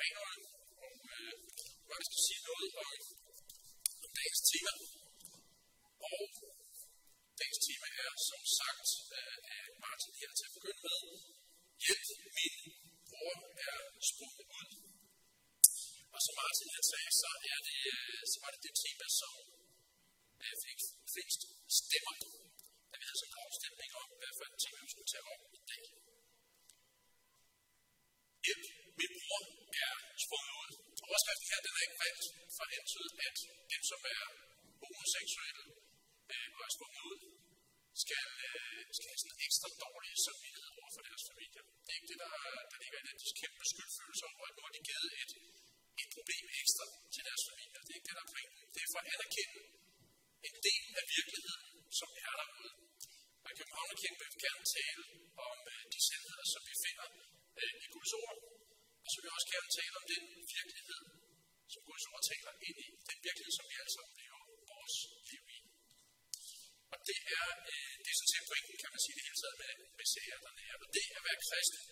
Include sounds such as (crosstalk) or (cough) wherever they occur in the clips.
Manuel, og øh, jeg skal sige noget om, om dagens tema. Og dagens tema er som sagt øh, af Martin her til at begynde med. Hjælp, min bror er sprunget ud. Og som Martin han sagde, så, er det, øh, så var det det tema, som øh, fik flest stemmer, da vi havde sådan en afstemning om, hvad for et tema vi skulle tage op i dag. Hjælp, min bror er sprunget ud. Overskriften her, den er ikke valgt for at antyde, at dem, som er homoseksuelle øh, og er sprunget ud, skal, øh, skal have sådan ekstra dårlig samvittighed over for deres familie. Det er ikke det, der, der ligger i den. De kæmpe skyldfølelse over, at nu har de givet et, et problem ekstra til deres familie. Det er ikke det, der er pointen. Det er for at anerkende en del af virkeligheden, som er derude. Og i Københavnerkirken vil gerne tale om øh, de sandheder, som vi finder øh, i Guds ord. Og så vil vi også gerne tale om den virkelighed, som Guds ord taler ind i. Den virkelighed, som vi alle sammen lever vores liv i. Og det er, øh, det er sådan set pointen, kan man sige, det hele taget med, med serier dernede. Og det at være kristen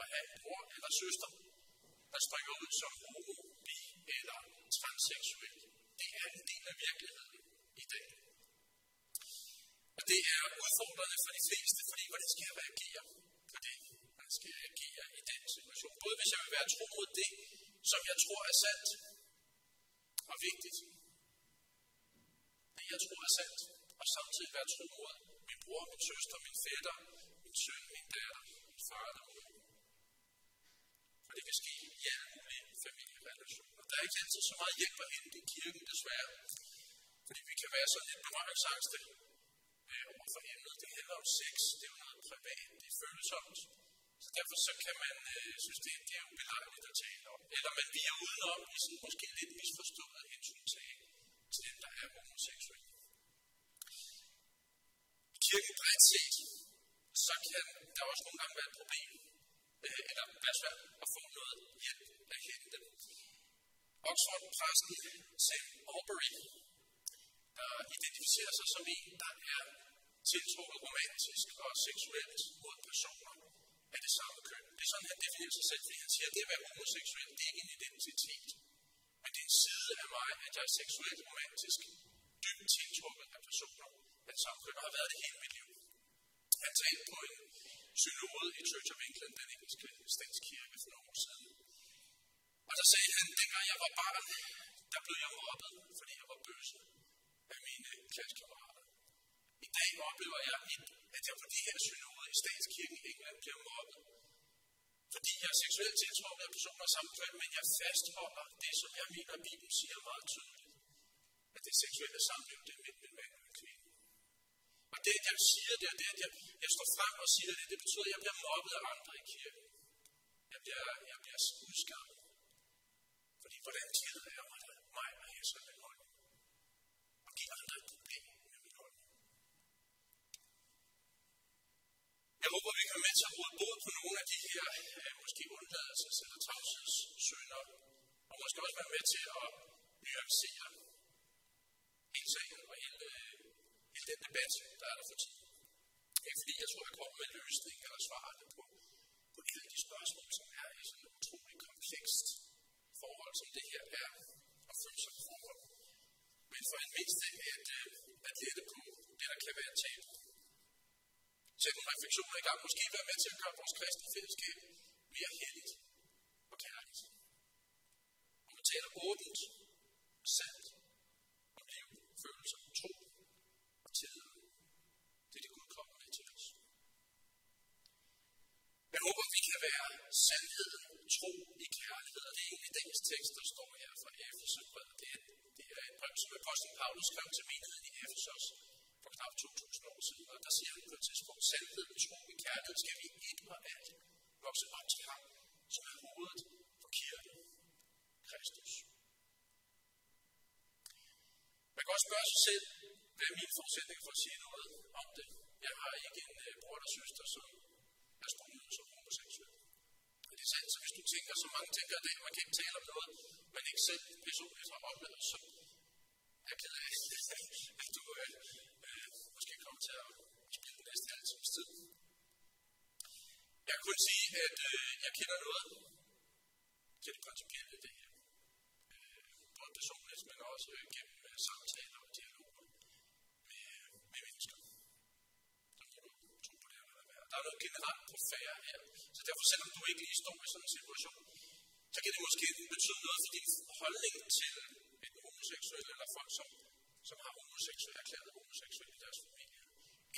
og have en bror eller søster, der springer ud som homo, bi eller transseksuel, det er en del af virkeligheden i dag. Og det er udfordrende for de fleste, fordi hvordan skal jeg reagere på det? Skal jeg agere i den situation? Både hvis jeg vil være tro mod det, som jeg tror er sandt og vigtigt. Det jeg tror er sandt, og samtidig være tro mod min bror, min søster, min fætter, min søn, min datter, min far eller mor. For det kan ske i alle mulige familierelationer. Der er ikke altid så meget hjælp at hente i kirken, desværre. Fordi vi kan være sådan lidt berøringsangste øh, over for emnet. Det handler om sex, det er jo noget privat, det er følsomt. Så derfor så kan man øh, synes, det, det er ubelejligt at tale om. Eller man bliver udenom i sådan måske lidt misforstået hensyn til, til den, der er homoseksuel. I kirken bredt set, så kan der også nogle gange være et problem, øh, eller være svært at få noget hjælp at hente. Oxford-præsten Sam Albury, der identificerer sig som en, der er tiltrukket romantisk og seksuelt mod personer af det samme køn. Det er sådan, han definerer sig selv, fordi han siger, at det at være homoseksuel, det er ikke en identitet. Men det er en side af mig, at jeg er seksuelt romantisk, dybt tiltrukket af personer af det samme køn, og har været det hele mit liv. Han talte på en synode i Church of England, den engelske statskirke for nogle år siden. Og der sagde han, dengang jeg var barn, der blev jeg mobbet, fordi jeg var bøsse af mine klassekammerater. I dag oplever jeg, at jeg på de her synode i statskirken i England bliver mobbet. Fordi jeg er seksuelt tiltrukket af personer af samme køn, men jeg fastholder det, som jeg mener, Bibelen siger meget tydeligt. At det seksuelle samliv, det er mellem en mand og en kvinde. Og det, at jeg siger det, og det, at jeg, jeg står frem og siger det, det betyder, at jeg bliver mobbet af andre i kirken. Jeg bliver, jeg bliver udskammet. Fordi hvordan tillader jeg mig, mig at have sådan en holdning? Og give andre et problem med min holdning. Jeg håber, vi kan med til at råde både på nogle af de her øh, måske undladelses- eller tavshedssynder, og måske også være med til at nuancere hele sagen og hele, øh, hele den debat, der er der for tiden. Ikke fordi jeg tror, jeg kommer med løsning eller svarene på, på alle de spørgsmål, som er i sådan et utroligt komplekst forhold, som det her er, og følsomt forhold. Men for en mindste at, øh, at lette på det, der kan være talt sætte nogle refleksioner i gang. Måske være med til at gøre vores kristne fællesskab mere heldigt og kærligt. Og vi taler åbent og sandt om liv, følelser, tro og tillid. Det er det Gud kommer med til os. Jeg håber, vi kan være sandheden, tro i kærlighed. Og det er egentlig dagens tekst, der står her fra Efeserbrevet. Det, er, det er et brev, som apostlen Paulus skrev til menigheden i Efesos for knap 2.000 år siden. Og der siger han på et tidspunkt, sandhed, tro og kærlighed skal vi ikke og alt vokse op til ham, som er hovedet for kirken, Kristus. Man kan også spørge sig selv, hvad er mine forudsætninger for at sige noget om det? Jeg har ikke en uh, bror eller søster, som er sprunget som homoseksuel. Men det er sandt, så hvis du tænker, så mange tænker i dag, man kan ikke tale om noget, man ikke selv personligt har oplevet, så er jeg ked af, at du øh, øh, måske kommer til at spille den næste halv times tid. Jeg kan kun sige, at øh, jeg kender noget til det principielle det her. Øh, både personligt, men også øh, gennem øh, samtaler og dialoger med, med mennesker. Så må du tro på det, eller hvad Der er noget generelt på færre her. Så derfor, selvom du ikke lige står i sådan en situation, så kan det måske betyde noget for din holdning til et homoseksuel eller folk, som, som har homoseksuel, erklæret homoseksuel i deres.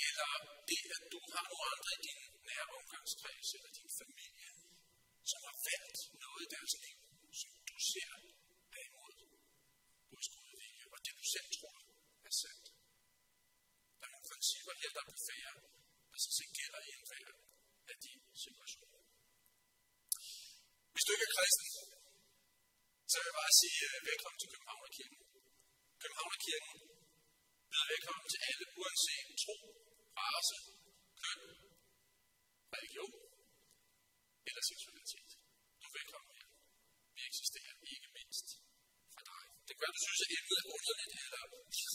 Eller det, at du har nogle andre i din nære omgangskreds eller din familie, som har valgt noget i deres liv, som du ser er imod Guds gode vilje, og det du selv tror er sandt. Der er nogle principper her, der er færre, der sådan set gælder i enhver af de situationer. Hvis du ikke er kristen, så vil jeg bare sige uh, velkommen til Københavnerkirken. Københavnerkirken byder velkommen til alle, uanset tro, race, køn, religion eller seksualitet. Du er velkommen her. Vi eksisterer ikke mindst for dig. Det kan være, du synes, at emnet er underligt eller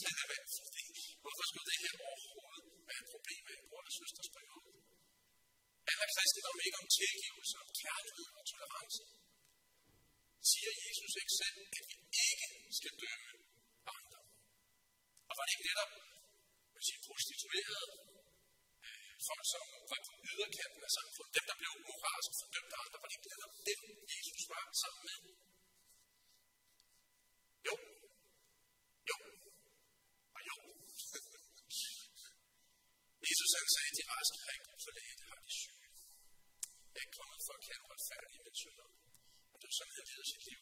relevant, (laughs) hvorfor skulle det her overhovedet være et problem med en bror eller søster søsters periode? Handler kristendom ikke om tilgivelse, om kærlighed og tolerance? Siger Jesus ikke selv, at vi ikke skal dømme andre? Og var det ikke netop man sige, prostituerede, øh, folk som var på yderkanten af samfundet, dem der blev moralsk fordømt af andre, var det ikke netop dem, Jesus var sammen med? Jo. Jo. Og jo. (laughs) Jesus han sagde, at de raske har ikke brug for læge, det har de syge. Jeg er ikke kommet for at kalde retfærdige, men synder. Og det var sådan, han levede sit liv.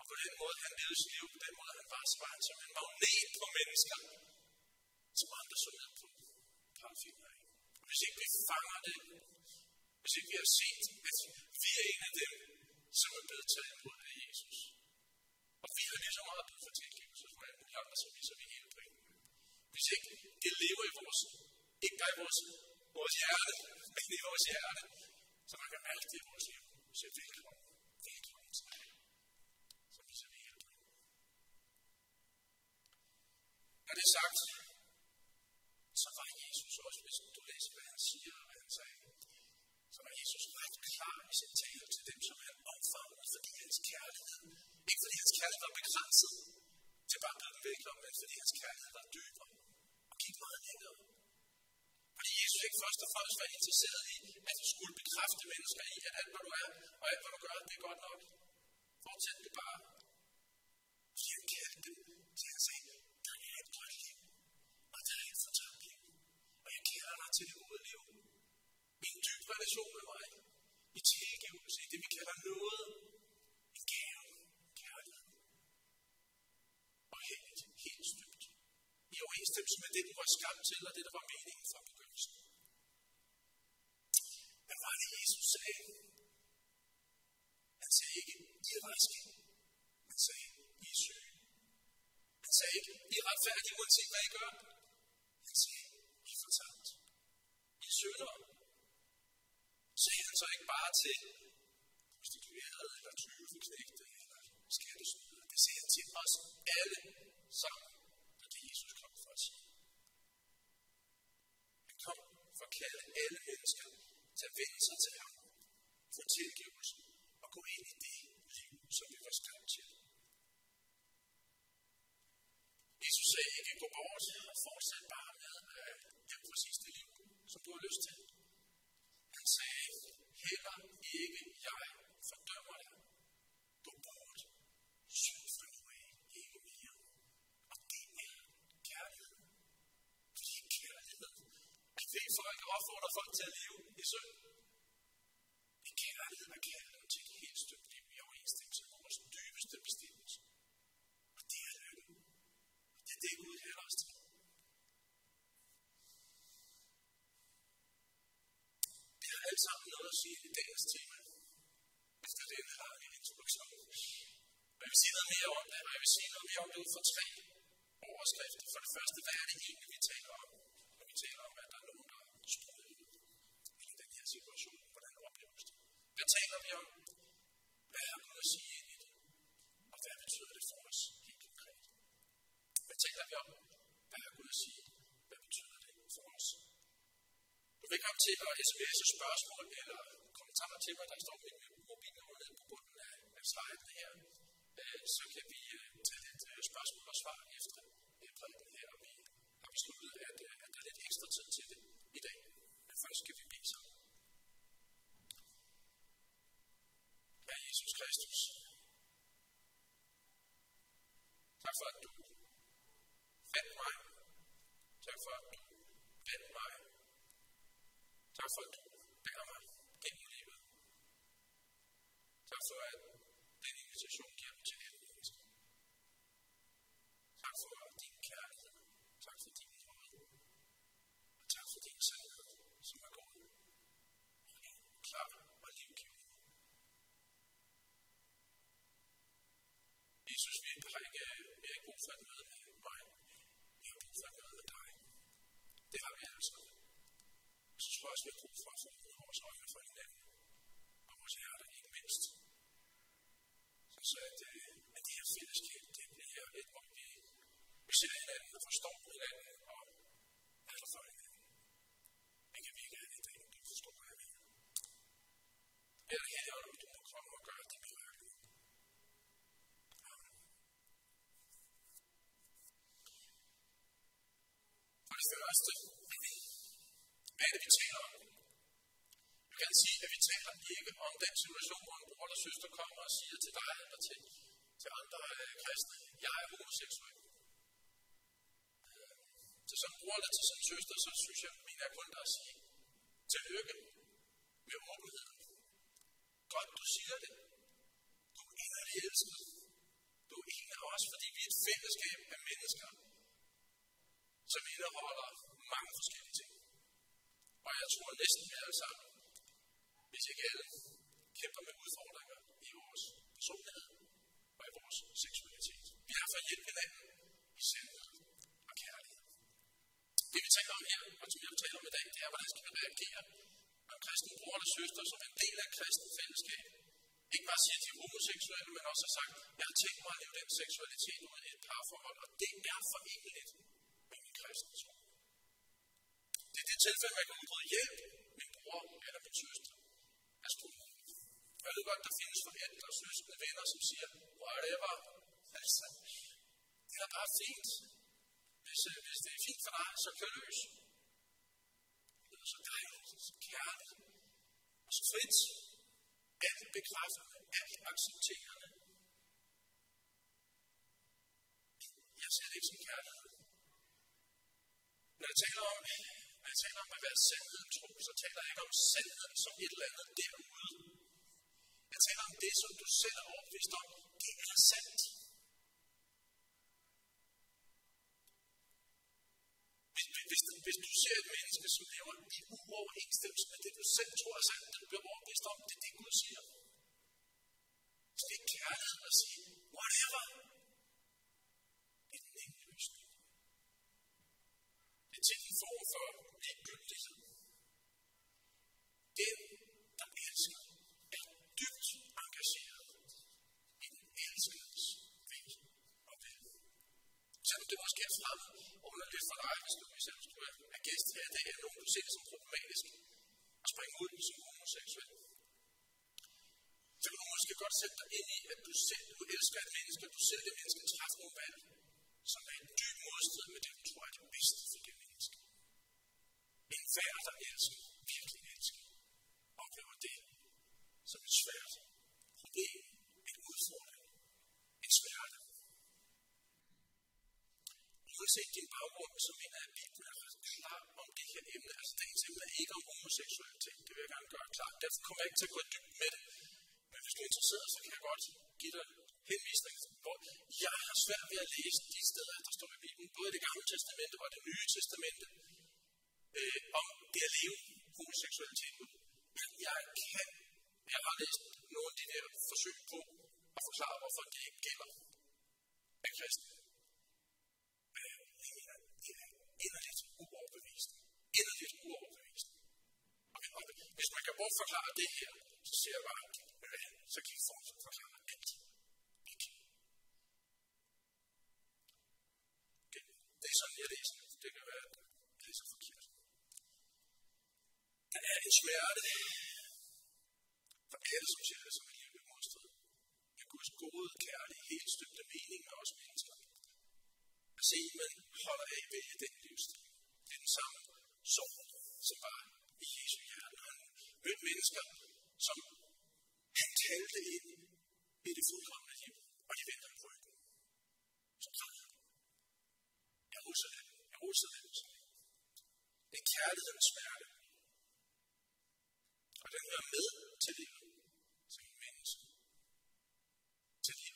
Og på den måde, han levede sit liv, på den måde, han var, så var han som en magnet på mennesker, som andre så ned på. Parafiner af. Og hvis ikke vi fanger det, hvis ikke vi har set, at vi er en af dem, som er blevet taget imod af Jesus. Og vi har lige så meget brug for tilgivelse fra alle mulige andre, så viser vi hele pointen. Hvis ikke det lever i vores, ikke bare i vores, vores hjerte, men i vores hjerte, så man kan mærke det i vores liv. Så velkommen, velkommen til dig. Så viser vi hele pointen. Når det er sagt, så var Jesus også, hvis du læser, hvad han siger og hvad han sagde, så var Jesus ret klar i sin tale til dem, som han omfavnede, fordi hans kærlighed, ikke fordi hans kærlighed var begrænset til bare at byde dem velkommen, men fordi hans kærlighed var dybere og gik meget længere. Fordi først og fremmest være interesseret i, at du skulle bekræfte mennesker i, at alt hvad du er, og alt hvad du gør, det er godt nok. Fortsæt det bare. Fordi han kaldte dem til at sige, der er et godt liv, og der er et fortabt liv. Og jeg kalder dig til det gode liv. Min en dyb relation med mig. I tilgivelse, i det vi kalder noget. En gave, kærlighed. Og helt, helt stygt. I overensstemmelse med det, du var skabt til, og det, der var meningen fra begyndelsen. Hvad var det, Jesus sagde? Han sagde ikke, I er raske. Han sagde, I er syge. Han sagde ikke, I er retfærdige, uanset hvad I gør. Han sagde, I er fortabt. I er syndere. Sagde han så ikke bare til prostituerede, eller tyveknægte, eller skattesnyder. Det sagde han til os alle sammen. Det det, Jesus kom for at sige. Han kom for at kalde alle mennesker til at vende sig til ham, få tilgivelse og gå ind i det liv, som vi var skabt til. Jesus sagde ikke, gå bort og fortsæt bare med øh, det præcis det liv, som du har lyst til. Han sagde, heller ikke jeg fordømmer dig. Gå bort. Synd fra nu af, ikke mere. Og det er kærlighed. Fordi kærlighed. er det folk opfordrer folk til at leve i synd. Det er kærlighed, der kalder dem til et helt stykke liv i overensstemmelse med vores dybeste bestemmelse. Og det er lykken. Og det er det, Gud kalder os til. Vi har alle sammen noget at sige i dagens tema. Efter denne lange introduktion. Og jeg vil sige noget mere om det, og jeg vil sige noget mere om det ud fra tre overskrifter. For det første, hvad er det egentlig, vi taler om? Når vi taler om, at der er nogen, der er ud i den her situation. Hvordan opleves det? Hvad taler vi om? Hvad er Gud at sige ind i det? Og hvad betyder det for os helt konkret? Hvad taler vi om? Hvad er Gud at sige? Hvad betyder det for os? Du vil komme til at sms'e spørgsmål eller og til mig, der står med mobilnummer nede på bunden af, af øh, så kan vi øh, tage lidt øh, spørgsmål og svar efter øh, prædiken her, og vi har besluttet, at, øh, at der er lidt ekstra tid til det i dag. Men først skal vi bede sammen. Herre Jesus Kristus, tak for, at du fandt mig. Tak for, at du vandt mig. Tak for, at du bærer mig gennem livet. Tak for, at den invitation giver mig til alle mennesker. Tak for din kærlighed. Tak for din nåde. Og tak for din sandhed, som er god. Klar og livgivende. Jesus, vi har ikke, vi har ikke brug for et møde med mig. Vi har brug for et møde med dig. Det har vi alle sammen til at jeg brug for at få vores øjne for hinanden. Og vores hjerter ikke mindst. Så så at, øh, at det her fællesskab, det bliver et, hvor vi, vi ser hinanden og forstår hinanden og er for hinanden. Men kan vi ikke have det, der du forstår, hvad jeg mener. Er her, om du må komme og gøre det mirakel? For det første, hvad er det, vi taler om? Jeg kan sige, at vi taler ikke om den situation, hvor en bror eller søster kommer og siger til dig eller til, til andre øh, kristne, jeg er homoseksuel. Øh, til sådan en bror eller til sådan en søster, så synes jeg, mener jeg kun der at sige, tillykke med åbenheden. Godt, du siger det. Du er inderlig elsket. Du er en af os, fordi vi er et fællesskab af mennesker, som indeholder mange forskellige ting. Og jeg tror næsten vi alle sammen, hvis ikke alle, kæmper med udfordringer i vores personlighed og i vores seksualitet. Vi har for hjælp hinanden i sandhed og kærlighed. Det vi taler om her, og som jeg vil om i dag, det er, hvordan skal vi reagere, når en kristen bror eller søster, som en del af et kristen fællesskab, ikke bare siger, at de er homoseksuelle, men også har sagt, jeg har tænkt mig at leve den seksualitet ud i et parforhold, og det er foreneligt med min kristne tro. Det er det tilfælde, man kan udbryde hjælp, min bror eller min søster. Altså, jeg ved godt, der findes forældre, søskende, venner, som siger, whatever. Altså, det er bare fint. Hvis, øh, hvis det er fint for dig, så kør løs. Det er så dejligt, så kærligt, og så frit. Alt bekræftende, alt accepterende. Jeg ser det ikke som kærlighed. Når jeg taler om, når jeg taler om at være sandheden tro, så taler jeg ikke om sandheden som et eller andet derude. Jeg taler om det, som du selv er overbevist om. Det er sandt. Hvis, hvis, hvis du ser et menneske, som lever i uoverensstemmelse med det, du selv tror er sandt, det du bliver overbevist om, det er det, Gud siger. Så det er kærlighed at sige, whatever. Det er den ene løsning. Det er til en form for ligegyldighed. Den, der elsker, er dybt engageret i den elskedes ved og vel. Selvom det måske er fremmed underligt for dig, hvis du selv skulle være gæst her i dag, er nogen, du ser det som problematisk at springe ud som homoseksuel. Så kan du måske godt sætte dig ind i, at du selv, du elsker et menneske, at du selv det menneske træffer nogle valg, som er i dyb modstrid med det, du tror er det bedste for det menneske. En hver, der elsker, virkelig elsker, oplever det som et svært problem, en udfordring, en smerte. Uanset din baggrund, så mener jeg, at Bibelen er ret klar om det her emne. Altså dagens emne er ikke om homoseksualitet. Det vil jeg gerne gøre klart. Derfor kommer jeg ikke til at gå i dybden med det. Men hvis du er interesseret, så kan jeg godt give dig henvisning. Hvor jeg har svært ved at læse de steder, der står i Bibelen, både i det gamle testamente og det nye testamente, øh, om det at leve homoseksualitet ud. Men jeg kan, jeg har læst nogle af de der forsøg på at forklare, hvorfor det ikke gælder af kristne. Øh, det er inderligt uoverbevist. Inderligt uoverbevist. Og. Hvis man kan bortforklare det her, så siger jeg bare, så kan I fortsat forklare alt. Okay. Det er sådan, jeg læser. Det kan være, at jeg læser forkert. Der er en smerte for alle, som ser det som Guds et liv i modstrid. Med Guds gode, kærlige, helt se, man holder af ved den livsstil. Det er den samme sorg, som var i Jesu hjerte. Han mødte mennesker, som han talte ind i det fuldkommende liv, og de vendte ham ryggen. Så græd han. Jerusalem, Jerusalem. Det er kærlighedens smerte. Og den hører med til livet som menneske.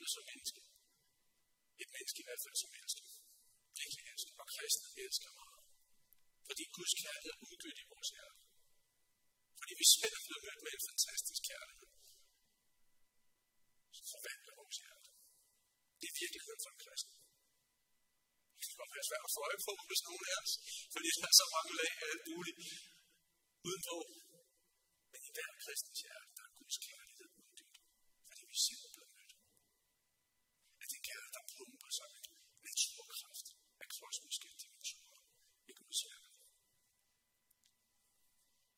Til livet som menneske. Et menneske i hvert fald som elsker. Virkelig elsker. Og kristne elsker meget. Fordi Guds kærlighed er udgødt i vores hjerte. Fordi vi selv er blevet mødt med en fantastisk kærlighed. Så forvandler vores hjerte. Det er virkeligheden for en kristen. Det kan godt være svært at få øje på hvis nogen af os, fordi der er så mange lag af alt muligt udenpå. Men i hver kristens hjerte, der er Guds kærlighed uddybt, fordi vi selv er blevet mødt. At det kærlighed, der pumper sig med naturkraft af kosmiske dimensioner i Guds hjerte.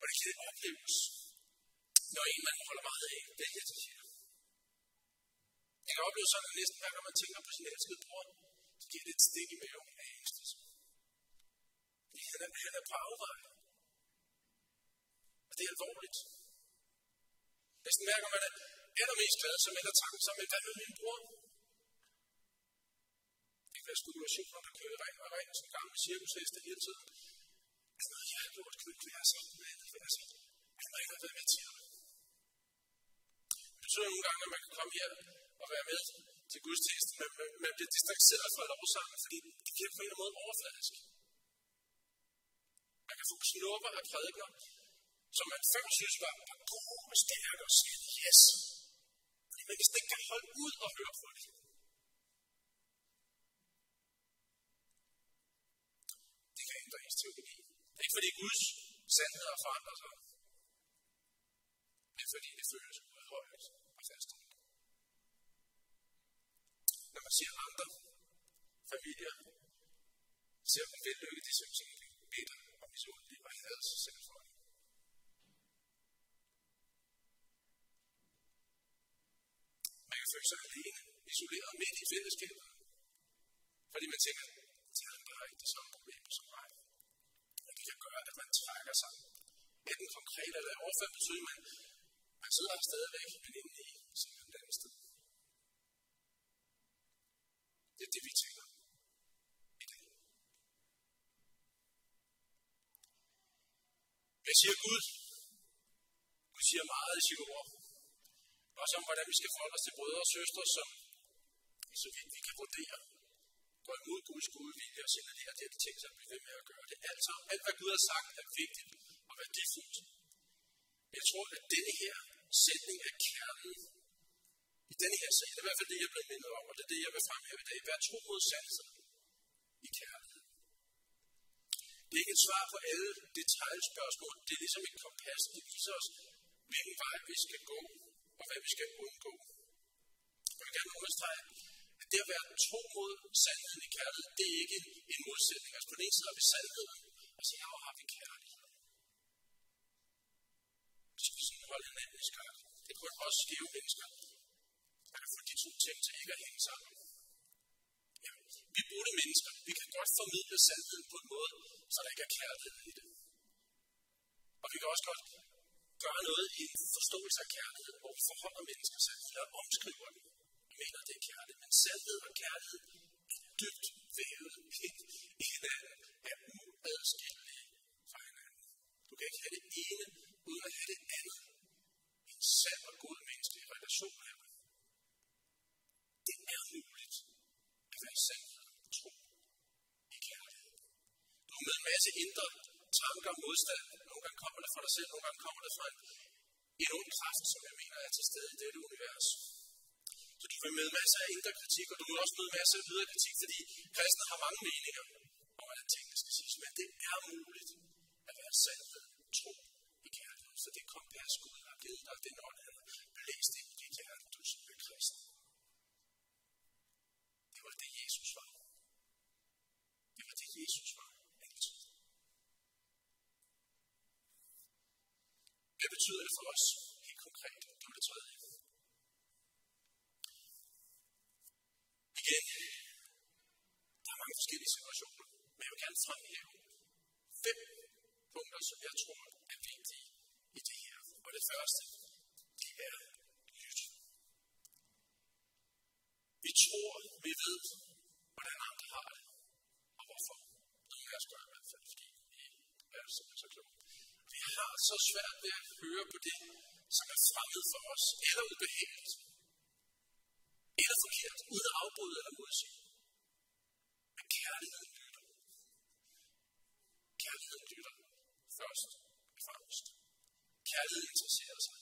Og det kan opleves, når en man holder meget af, det er det, siger. Jeg kan opleve sådan, at næsten hver gang man tænker på sin elskede bror, så giver det et stik i maven af ængstelse. Fordi han er, han er på afvej. Og det er alvorligt. Næsten hver gang man er allermest glad, så melder tanken sammen med, hvad med min bror? Det kan være spekulationer, der kører ring og ring, som gamle cirkusheste hele tiden. Altså, jeg har gjort, kan ikke være sammen altså, med andet, være sammen. Han må ikke have været med til at Betyder nogle gange, at man kan komme her og være med til gudstjenesten, men man bliver distanceret fra lovsangen, fordi det bliver på en eller anden måde overfladisk. Man kan få knopper af prædikner, som man før synes var, var gode og stærke og sagde, yes. Fordi man næsten ikke kan holde ud og høre på det. Det kan ændre ens teologi. Det er ikke fordi Guds sandheder forandrer sig. Fordi det føles udhøjet og fastholdt. Når man ser andre familier, ser man vellykke, de synes egentlig bitter og misundelige og hader sig selv for det. Man kan føle sig alene, isoleret midt i fællesskabet. Fordi man tænker, at de andre har ikke det samme problem som mig. Og det kan gøre, at man trækker sig. Enten konkret eller overført betyder man, han sidder her stadigvæk, men inde i så et andet sted. Det er det, vi tænker i dag. Hvad siger Gud? Gud siger meget i sit ord. Også om, hvordan vi skal forholde os til brødre og søstre, som så vidt vi kan vurdere, går imod Guds gode vilje og signalerer, det at de ting, som vi ved med at gøre. Det er alt sammen, alt hvad Gud har sagt, er vigtigt og værdifuldt. Tror, at denne her sætning er kernen i denne her sag. Det er i hvert fald det, jeg er mindet om, og det er det, jeg vil fremhæve i dag. Vær tro mod sandheden i kærlighed. Det er ikke et svar på alle detaljspørgsmål. Det er ligesom et kompas, det viser os, hvilken vej vi skal gå, og hvad vi skal undgå. Jeg vil gerne understrege, at det at være tro mod sandheden i kærlighed, det er ikke en modsætning. Altså på den ene side har vi sandheden, altså, og så har vi kærlighed. Det skal vi sådan holde hinanden i skak. Det kunne også skæve mennesker. Man kan få de to ting til ikke at hænge sammen. Ja, vi burde mennesker. Vi kan godt formidle sandheden på en måde, så der ikke er kærlighed i det. Og vi kan også godt gøre noget i en forståelse af kærlighed, hvor vi forholder mennesker sig, eller omskriver dem. Vi mener, det er kærlighed. Men sandhed og kærlighed er dybt vævet ind i hinanden, er uadskillelige fra hinanden. Du kan ikke have det ene, uden at have det andet. En sand og god menneskelig relation her. Det er muligt at være sandhed og tro i kærlighed. Du har med en masse indre tanker og modstand. Nogle gange kommer det fra dig selv, nogle gange kommer det fra en, en ond kraft, som jeg mener er til stede i dette univers. Så du vil møde masser af indre kritik, og du vil også møde masser af ydre kritik, fordi kristne har mange meninger om, hvordan tingene skal siges. Men det er muligt at være sandhed, tro. Så det kompas Gud har givet dig, den ånd, han har blæst ind i dit hjerte, du som er kristen. Det var det, Jesus var. Det var det, Jesus var. Altid. Hvad betyder det for os helt konkret? Det var det tredje. Igen, der er mange forskellige situationer. Men jeg vil gerne fremhæve fem punkter, som jeg tror er vigtige i det her. Og det første, det er lyt. Vi tror, vi ved, hvordan andre har det, og hvorfor. Nogle af os gør i hvert fald, fordi vi er simpelthen så kloge. Vi har så svært ved at høre på det, som er fremmed for os, eller ubehageligt, eller forkert, uden at afbryde eller modsige. Men kærligheden lytter. Kærligheden lytter først. Kærlighed interesserer sig,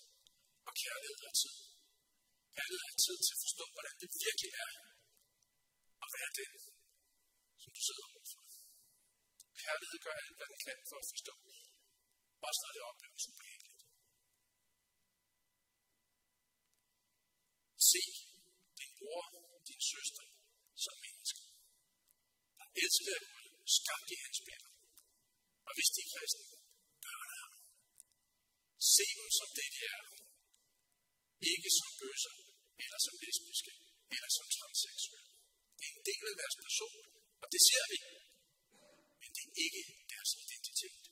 og kærlighed er tid. Kærlighed er tid til at forstå, hvordan det virkelig er at være det, som du sidder overfor. Kærlighed gør alt, hvad den kan for at forstå, også når det opleves ubehageligt. Se din bror, din søster, som mennesker. Der elsker Gud, skabt i hans billede. Og hvis de er kristne. Se dem som det, de er. Ikke som bøsser, eller som lesbiske, eller som transseksuelle. Det er en del af deres person, og det ser vi. Men det er ikke deres identitet.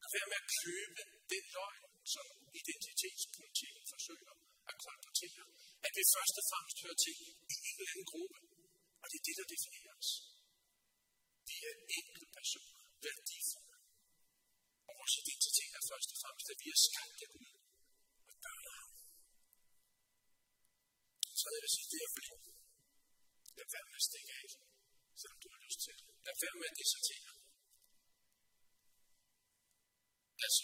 Lad være med at købe den løgn, som identitetspolitikken forsøger at kolportere. At vi først og fremmest hører til i en eller anden gruppe. Og det er det, der definerer os. Vi er enkelte personer, værdifulde. Vores identitet er først og fremmest, at vi er skabt af Gud og børn af ham. Så jeg vil sige, det er fordi, lad være med at stikke af, selvom du har lyst til det. Lad være med at dissertere. Altså,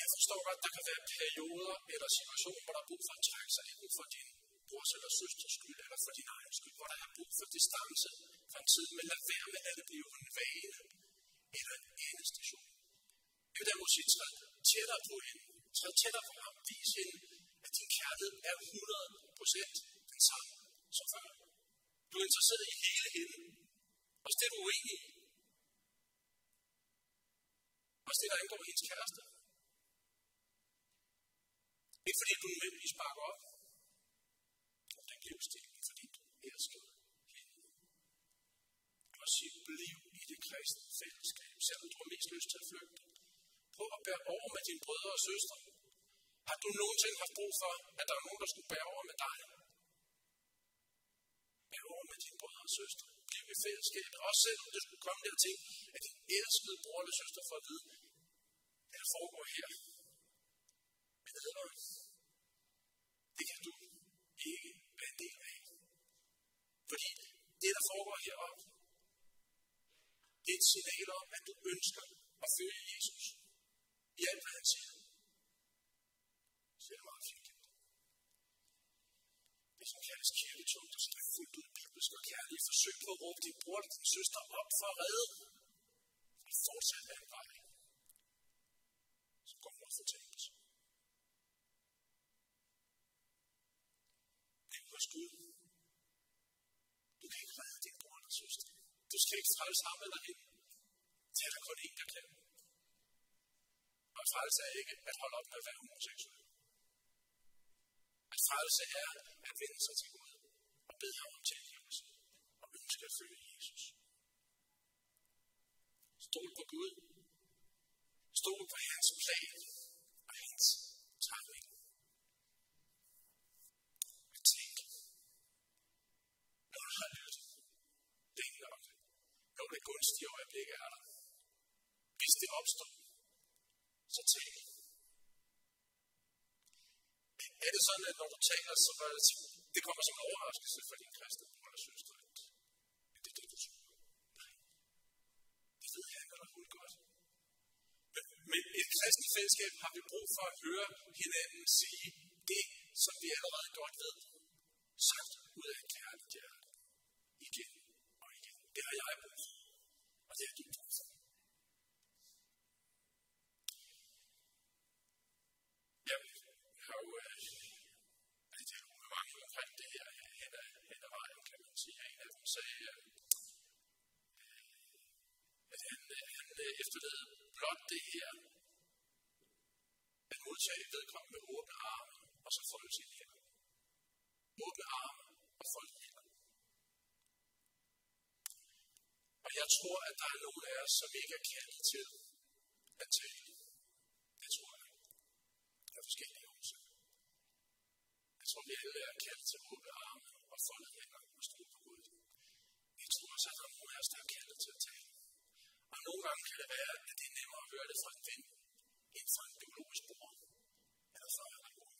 jeg forstår godt, at der kan være perioder eller situationer, hvor der er brug for at trække sig enten for din brors eller søsters skyld, eller for din egen skyld, hvor der er brug for distance fra en tid, men lad være med at det blive en vane eller en endestation. Jeg vil derimod sige, tættere på hende, træd tættere på ham, vis hende, at din kærlighed er 100% den samme som før. Du er interesseret i hele hende, også det er du uenig i. Også det, der angår hendes kæreste. Ikke fordi du nødvendigvis bakker op om den livsstil, men fordi du elsker hende. Og sige, bliv i det kristne fællesskab, selvom du har mest lyst til at flygte på at bære over med dine brødre og søstre. Har du nogensinde haft brug for, at der er nogen, der skulle bære over med dig? Bære over med dine brødre og søstre. Bliv i fællesskabet. Også selvom det skulle komme dertil, at din elskede bror eller søster får at vide, at det foregår her. Men det det kan du ikke være en del af. Fordi det, der foregår heroppe, det er et signal om, at du ønsker at følge Jesus. I alt, hvad han siger. Så det er meget fint. Det som kaldes kirketungt, og som er fuldt ud bibelsk og kærlig. Forsøg på at råbe din bror og din søster op for at redde. dem. Og fortsat er en vej. som går mod fortabelse. Det er hos Gud. Du kan ikke redde din bror eller søster. Du skal ikke frelse ham eller hende. Det er der kun en, der kan. Og frelse er ikke at holde op med at være homoseksuel. At frelse er at vende sig til Gud og bede ham om tilgivelse og ønske at følge Jesus. Stol på Gud. Stol på hans plan og hans timing. Men tænk, når du har lyttet, det er nok. Når det gunstige øjeblik er der. Hvis det opstår, så tale. Er det sådan, at når du taler, så var det, det kommer som en overraskelse for din kristne bror eller søster, at det er det, du tror? Nej. Det ved han eller hun godt. Men, men i et kristne fællesskab har vi brug for at høre hinanden sige det, som vi allerede godt ved. Sagt ud af et kærligt hjerte. Igen og igen. Det har jeg brug for. Og det har du brug for. Jeg har jo øh, dialog med mange omkring det her hen ad, hen ad vejen, kan man sige. En af dem sagde, at han, øh, han øh, øh, efterlod blot det her, at modtage vedkommende med åbne arme, og så folde sin hænder. Åbne arme og folde hænder. Og jeg tror, at der er nogle af os, som ikke er kaldet til at tale. Det tror jeg. Der er forskellige årsager. Jeg tror, vi alle er kaldet til åbne arme og folde hænder og stå på Gud. Jeg tror også, at der er nogle af os, der er kaldet til at tale. Og nogle gange kan det være, at det er nemmere at høre det fra en ven, end fra en biologisk bror, eller fra en bror.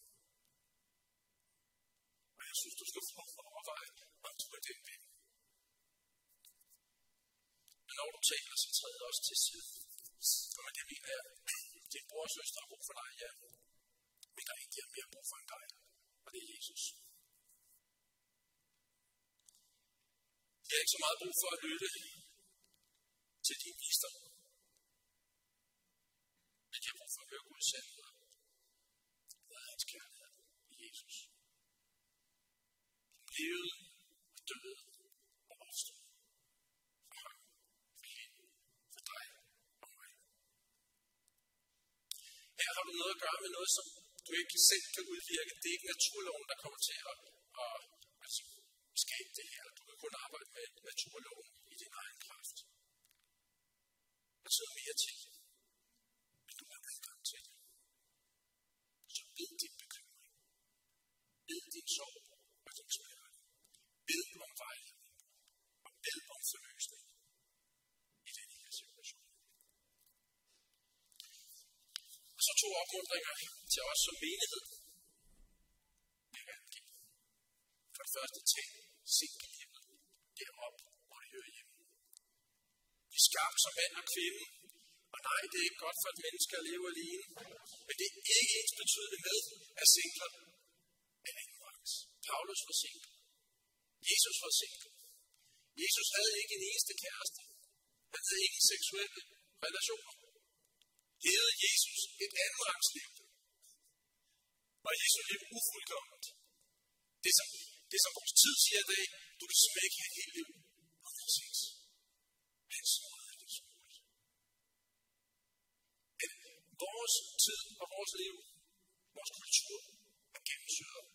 Og jeg synes, du skal få overveje, om du er den ven. Men når du taler, så træder også til side. Og med det mener jeg, din bror og søster har brug for dig, ja. Men der er en, der har mere brug for end dig, og det er Jesus. De har ikke så meget brug for at lytte til din visdom. Men jeg må få høre Guds sandhed. Hvad er hans kærlighed i Jesus? Han levede og døde og opstod for ham, for hende, for dig og mig. Her har du noget at gøre med noget, som du ikke selv kan udvirke. Det er ikke naturloven, der kommer til at, at, at skabe det her. Du kan kun arbejde med naturloven i din egen kraft. Der sidder mere til, men du har adgang til det. Så bed din bekymring. Bed din sorg og din smerte. Bed om vejledning. Og bed om forløsning i den her situation. Og så to opmuntringer til os som menighed. Det er. For det første, tænk singellivet derop, hvor det hører hjemme er skabt som mand og kvinde, og nej, det er ikke godt for et menneske at leve alene. Men det er ikke ens betydende med, at singler er andenrangs. Paulus var single. Jesus var single. Jesus havde ikke en eneste kæreste. Han havde ingen seksuelle relationer. Levede Jesus et andenrangsliv. Var Jesus liv ufuldkommet. Det som, det som vores tid siger i dag, du kan simpelthen ikke have et helt liv uden sex. Han svarede det så muligt. Men vores tid og vores liv, vores kultur, er gennemsyret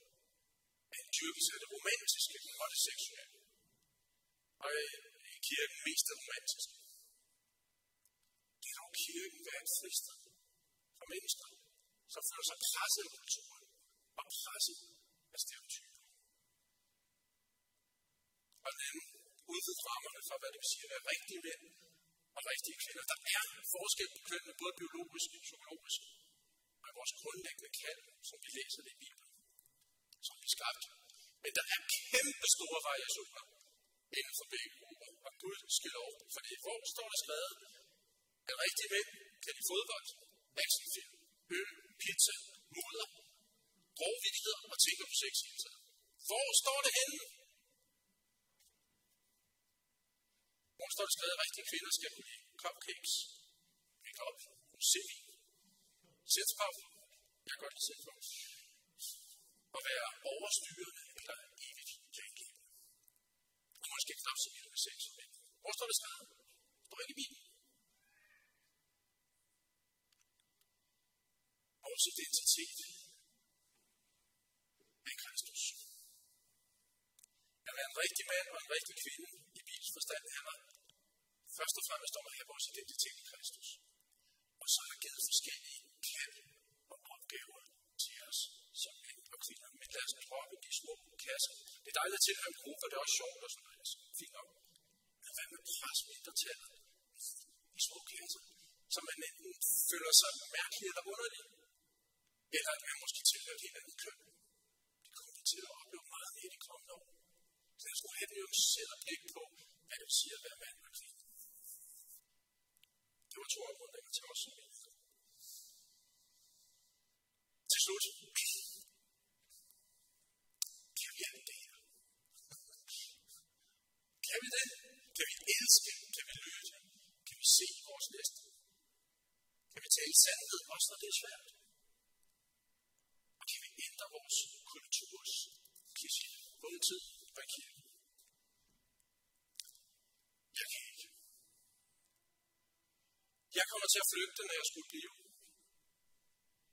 af en dyrkelse af det romantiske og det seksuelle. Og i kirken mest det romantiske. Det er dog kirken være et fristed for mennesker, som føler sig presset af kulturen og presset af stereotyper. Og den udvidet rammerne for, hvad det vil sige at være rigtig mænd og rigtige kvinder. Der er forskel på kønnene, både biologisk og psykologisk. Og i vores grundlæggende kald, som vi læser det i Bibelen, som vi skabte. Men der er kæmpe store variationer inden for begge grupper. Og Gud skal lov. Fordi hvor står der skrevet, at rigtige mænd kan i fodbold, actionfilm, øl, pizza, moder, grove vittigheder og tænker på sex hele tiden. Hvor står det henne? Hvor står det skrevet, at rigtige kvinder skal kunne lide cupcakes, make-up, musik, sætskab, jeg kan godt lide sætspap. og være overstyrende eller evigt janky. Og måske knap så vild med sex. og Hvor står det skrevet? Det står ikke i Bibelen. Vores identitet er Kristus. At være en rigtig mand og en rigtig kvinde forstand handler først og fremmest om at have vores identitet i Kristus. Og så har givet forskellige kald og opgaver til os som mænd og kvinder. Men lad os droppe de små kasser. Det er dejligt at tilhøre en gruppe, og det er også sjovt og sådan noget. Altså, fint nok. Men hvad med pres mindretallet i små kasser? Så man enten føler sig mærkelig eller underlig, eller at man måske tilhører et helt andet køn. Det kommer vi til at opleve meget i de kommende år. Så jeg skulle have et nuanceret blik på, hvad det vil sige at være mand og kvinde. Det var to områder til os som mennesker. Til slut. Kan vi alt det her? Kan vi det? Kan vi elske? Kan vi lytte? Kan vi se vores næste? Kan vi tale sandhed, også når det er svært? Og kan vi ændre vores kulturs kirke, både tid og kirke? Jeg kan ikke. Jeg kommer til at flygte, når jeg skulle blive.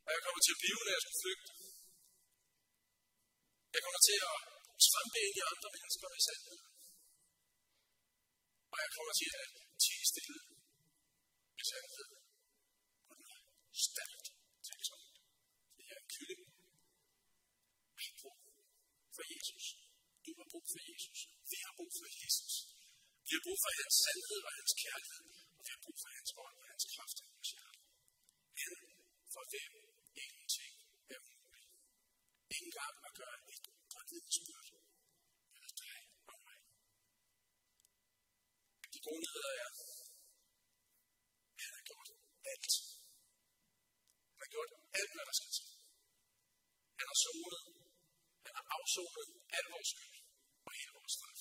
Og jeg kommer til at blive, når jeg skulle flygte. Jeg kommer til at trampe ind i andre mennesker med sandhed. Og jeg kommer til at tige stille med sandhed. Og den er stærkt tilsomt. Det er en kylling. Vi har brug for Jesus. Du har brug for Jesus. Vi har brug for Jesus. Vi har brug for hans sandhed og hans kærlighed. Og vi har brug for hans ånd og hans kraft i vores hjerte. Han for hvem ingenting er umuligt. Ingen gang at gøre et godt vidnesbyrd dig og mig. De gode nyheder er, han har gjort alt. Han har gjort alt, hvad der skal til. Han har sonet. Han har afsonet al vores skyld og hele vores straf.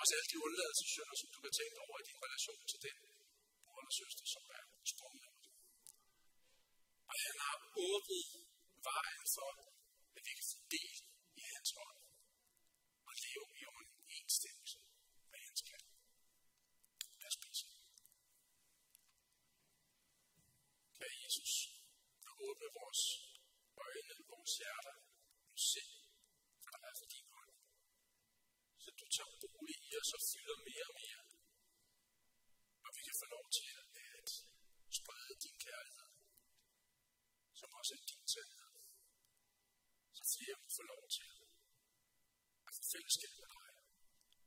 Også alle de undladelsessynder, som du kan tænke over i din relation til den bror eller søster, som er sprunget. Og han har åbnet vejen for, at vi kan få del i hans ånd og leve i overensstemmelse med hans kald. Lad os spise. Kære Jesus, du åbner vores øjne, vores hjerter, vores sind, for der er for din hånd. Så du tager bolig i os og fylder mere og mere. Og vi kan få lov til at sprede din kærlighed, som også er din sandhed. Så flere må få lov til at få fællesskab med dig,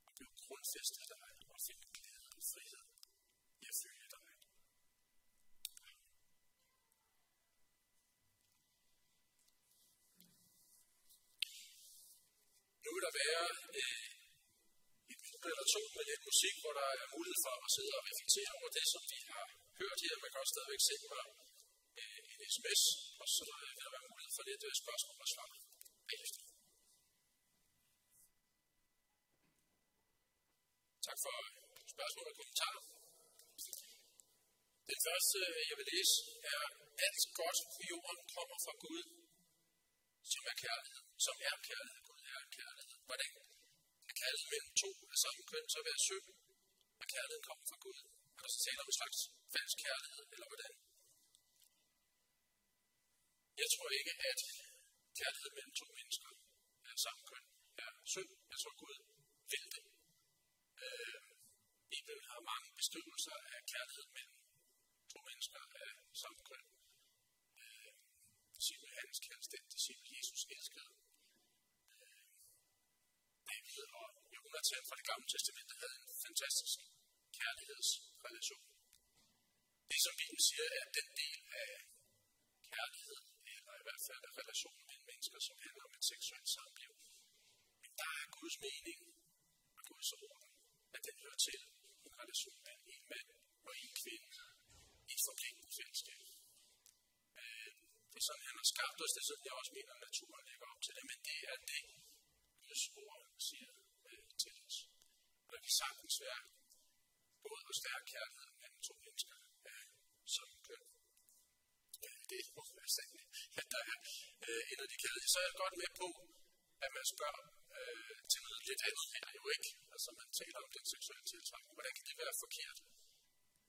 og blive grundfæstet af dig, og finde glæde og frihed i at følge dig. Nu vil der være øh, et minut eller to med lidt musik, hvor der er mulighed for at sidde og reflektere over det, som vi har hørt her. Man kan også stadigvæk sende mig øh, en sms, og så vil der være mulighed for lidt øh, spørgsmål og svar bagefter. Tak for spørgsmål og kommentarer. Den første, øh, jeg vil læse, er, alt godt på jorden kommer fra Gud, som er kærlighed. Som er kærlighed. Gud er kærlighed. Hvordan kan kærlighed mellem to af samme køn så være synd, når kærligheden kommer fra Gud? Er der så tale om en slags falsk kærlighed, eller hvordan? Jeg tror ikke, at kærlighed mellem to mennesker af samme køn er synd. Jeg tror, Gud vil det. Øh, Bibelen har mange beskrivelser af kærlighed mellem to mennesker af samme køn. Øh, disciple Hans kaldes den disciple Jesus elskede. Øh, David og Jonathan fra det gamle testamente havde en fantastisk kærlighedsrelation. Det som Bibelen siger, er den del af kærlighed, eller i hvert fald relationen mellem mennesker, som handler om et seksuelt samliv. Men der er Guds mening og Guds ord, at den hører til en relation mellem en mand og en kvinde i et forpligtende fællesskab. Øh, det er sådan, han har skabt os, det er sådan, jeg også mener, at naturen lægger op til det, men det er det, Guds ord siger øh, til os. Og der kan sagtens være både og stærk kærlighed mellem to mennesker øh, som køn. Det må være sandt, at der er øh, en af de. Så er jeg godt med på, at man spørger øh, til noget lidt andet her jo ikke. Altså man taler om den seksuelle tiltrækning. Hvordan kan det være forkert?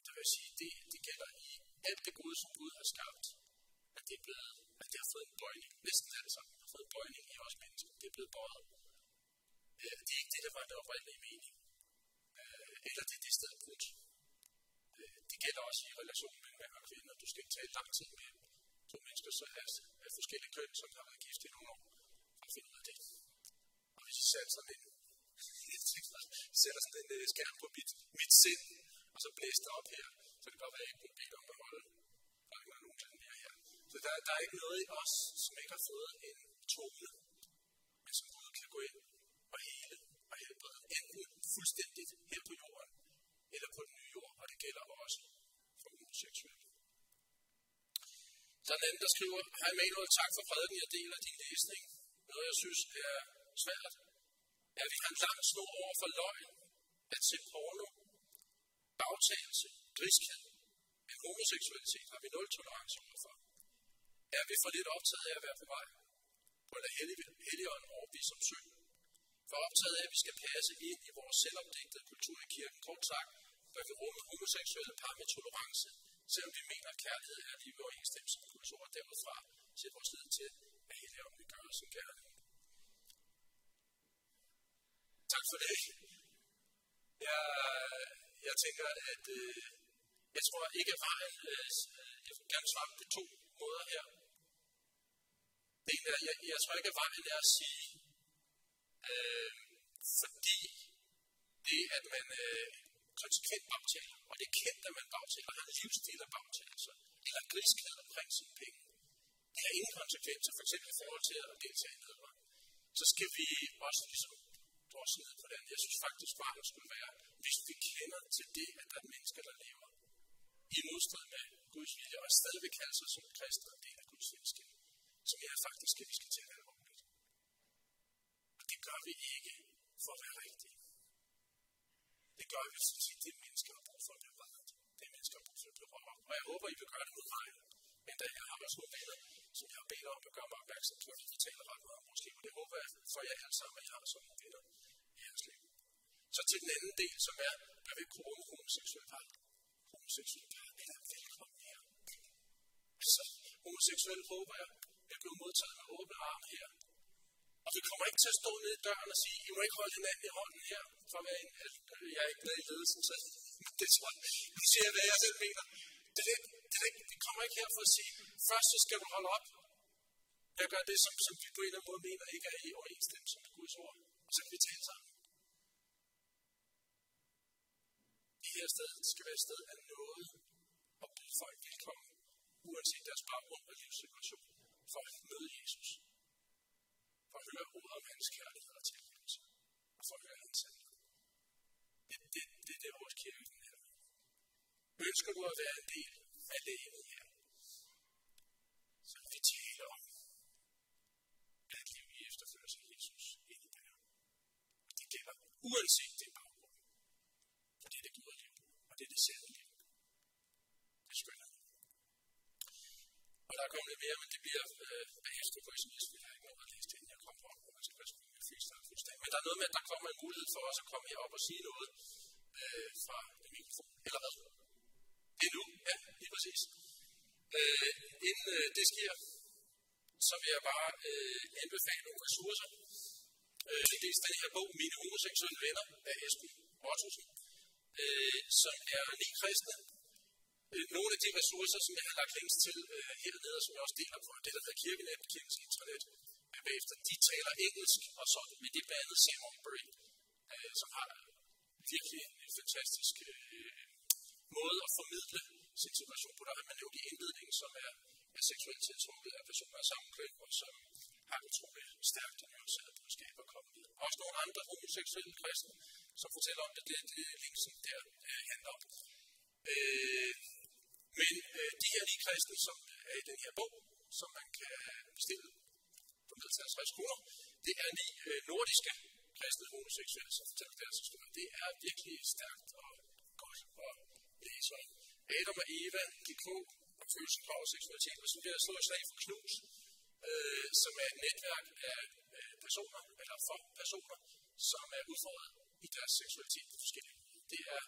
Det vil sige, det, det gælder i alt det gode, som Gud har skabt. At det er blevet, at det har fået en bøjning. Næsten alt sammen har fået en bøjning i os mennesker. Det er blevet bøjet. Øh, det er ikke det, der var den oprindelige mening. Øh, eller det er det sted brudt. Øh, det gælder også i relationen mellem mænd og kvinder. Du skal tale lang tid med to af, af forskellige køn, som har været gift i nogle år, for at finde ud af det. Og hvis I (laughs) sætter sådan en, sætter sådan en uh, skærm på mit, mit sind, og så blæser det op her, så det kan godt være, at jeg ikke bliver bede om at holde. Der er ikke nogen klan mere her. Så der, der er ikke noget i os, som ikke har fået en tone, men som Gud kan gå ind og hele og helbrede. Enten fuldstændigt her på jorden, eller på den nye jord, og det gælder også for homoseksuelle. Så er den anden, der skriver, Hej Manuel, tak for prædiken, jeg deler din læsning. Noget, jeg synes er svært, er, at vi har en lang snor over for løgn, at se porno, bagtagelse, griskhed. Men homoseksualitet har vi nul tolerance overfor. Er vi for lidt optaget af at være på vej? På en helligånd overbevise som synd. For optaget af, at vi skal passe ind i vores selvopdigtede kultur i kirken. Kort sagt, bør vi rumme homoseksuelle par med tolerance, selvom vi mener, at kærlighed er lige ved overensstemmelse med Guds ord derudfra, sætter vores lid til, at helligånden vil gøre som gerne. Tak for det. Jeg, jeg tænker, at øh, jeg tror ikke, at vejen, øh, øh, jeg vil gerne svare på to måder her. Det ene er, jeg, jeg tror ikke, at vejen er at sige, øh, fordi det, at man øh, konsekvent bagtaler, og det er kendt, at man bagtaler, har en livsstil af bagtagelser, eller griskhed omkring sine penge. Det har ingen konsekvenser, f.eks. i forhold til at deltage i nedrøm. Så skal vi også ligesom drosse ned på den. Jeg synes faktisk, vejen skulle være, hvis vi kender til det, at der er mennesker, der lever i modstrid med Guds vilje, og stadigvæk kalder sig som kristne og del af Guds fællesskab, som jeg faktisk at vi skal tage alvorligt. Og det gør vi ikke for at være. Det gør vi, sådan set, det mennesker har brug for at blive reddet. Det mennesker har brug for at blive rørt. Og jeg håber, I vil gøre det mod mig. Men da jeg har også nogle venner, som jeg har bedt om at gøre mig opmærksom på, at de taler ret meget om måske. Og det håber jeg for jer alle sammen, at jeg har sådan nogle venner i jeres liv. Så til den anden del, som er, hvad vil krone homoseksuelle par. Homoseksuelle par er velkommen her. Altså, homoseksuelle håber jeg, jeg bliver modtaget med åbne arme her. Og vi kommer ikke til at stå nede i døren og sige, I må ikke holde hinanden i hånden her, for at være en, øh, jeg er ikke med i ledelsen, så (laughs) det tror jeg, det siger jeg, hvad jeg selv mener. Det, det, det, det, det kommer ikke her for at sige, først så skal du holde op. Jeg gør det, som, som vi på en eller anden måde mener ikke er i overensstemmelse med Guds ord. Og så kan vi tale sammen. Det her sted skal være et sted af noget og byde folk velkommen, uanset deres baggrund og livssituation, for at møde Jesus. For at høre ordet om hans kærlighed og tilgivelse. Og for at høre hans sandhed. Det, det, det, det er vores kirke, den her. Ønsker du at være en del af livet her? Så vi taler om, at et liv i efterfølgelse af Jesus indebærer. Og det gælder uanset din baggrund. For det er det gode liv, og det er det sande liv. Det skønner Og der er kommet mere, men det bliver øh, bagefter på sms, vi har ikke noget at læse det, inden jeg kommer op, og man skal passe fuldstændig. Men der er noget med, at der kommer en mulighed for os at komme herop og sige noget øh, fra mikrofon, eller hvad? Det er nu, Ja, lige præcis. Øh, inden øh, det sker, så vil jeg bare øh, anbefale nogle ressourcer. Øh, det er den her bog, Mine homoseksuelle venner, af Esben Ottosen, øh, som er ni kristne. Øh, nogle af de ressourcer, som jeg har lagt links til øh, hernede, som jeg også deler på det, der hedder Kirkenet, Kirkens Intranet, bagefter, de taler engelsk, og så med det bandet Sam Ombury, øh, som har virkelig en fantastisk øh, måde at formidle sin situation på. Der har man nævnt i indledningen, som er, er seksuelt tiltrukket af personer af samme køn, og som har et utroligt stærkt og nuanceret budskab at komme med. Også nogle andre homoseksuelle kristne, som fortæller om det, det, det linksen der øh, handler om. Øh, men øh, de her lige kristne, som er i den her bog, som man kan bestille for til 50 kroner, det er ni øh, nordiske kristne homoseksuelle, som fortæller deres historie. Det er virkelig stærkt og godt at læse om. Adam og Eva de på og følelsen for seksualitet, og så bliver der slået slag for knus, øh, som er et netværk af øh, personer, eller for personer, som er udfordret i deres seksualitet på forskellige måder. Det er,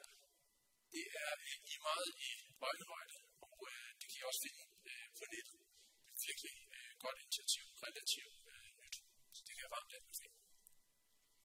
det er i meget i øjenhøjde, og øh, det kan I også finde øh, på nettet. Det er virkelig øh, godt initiativ, relativt øh,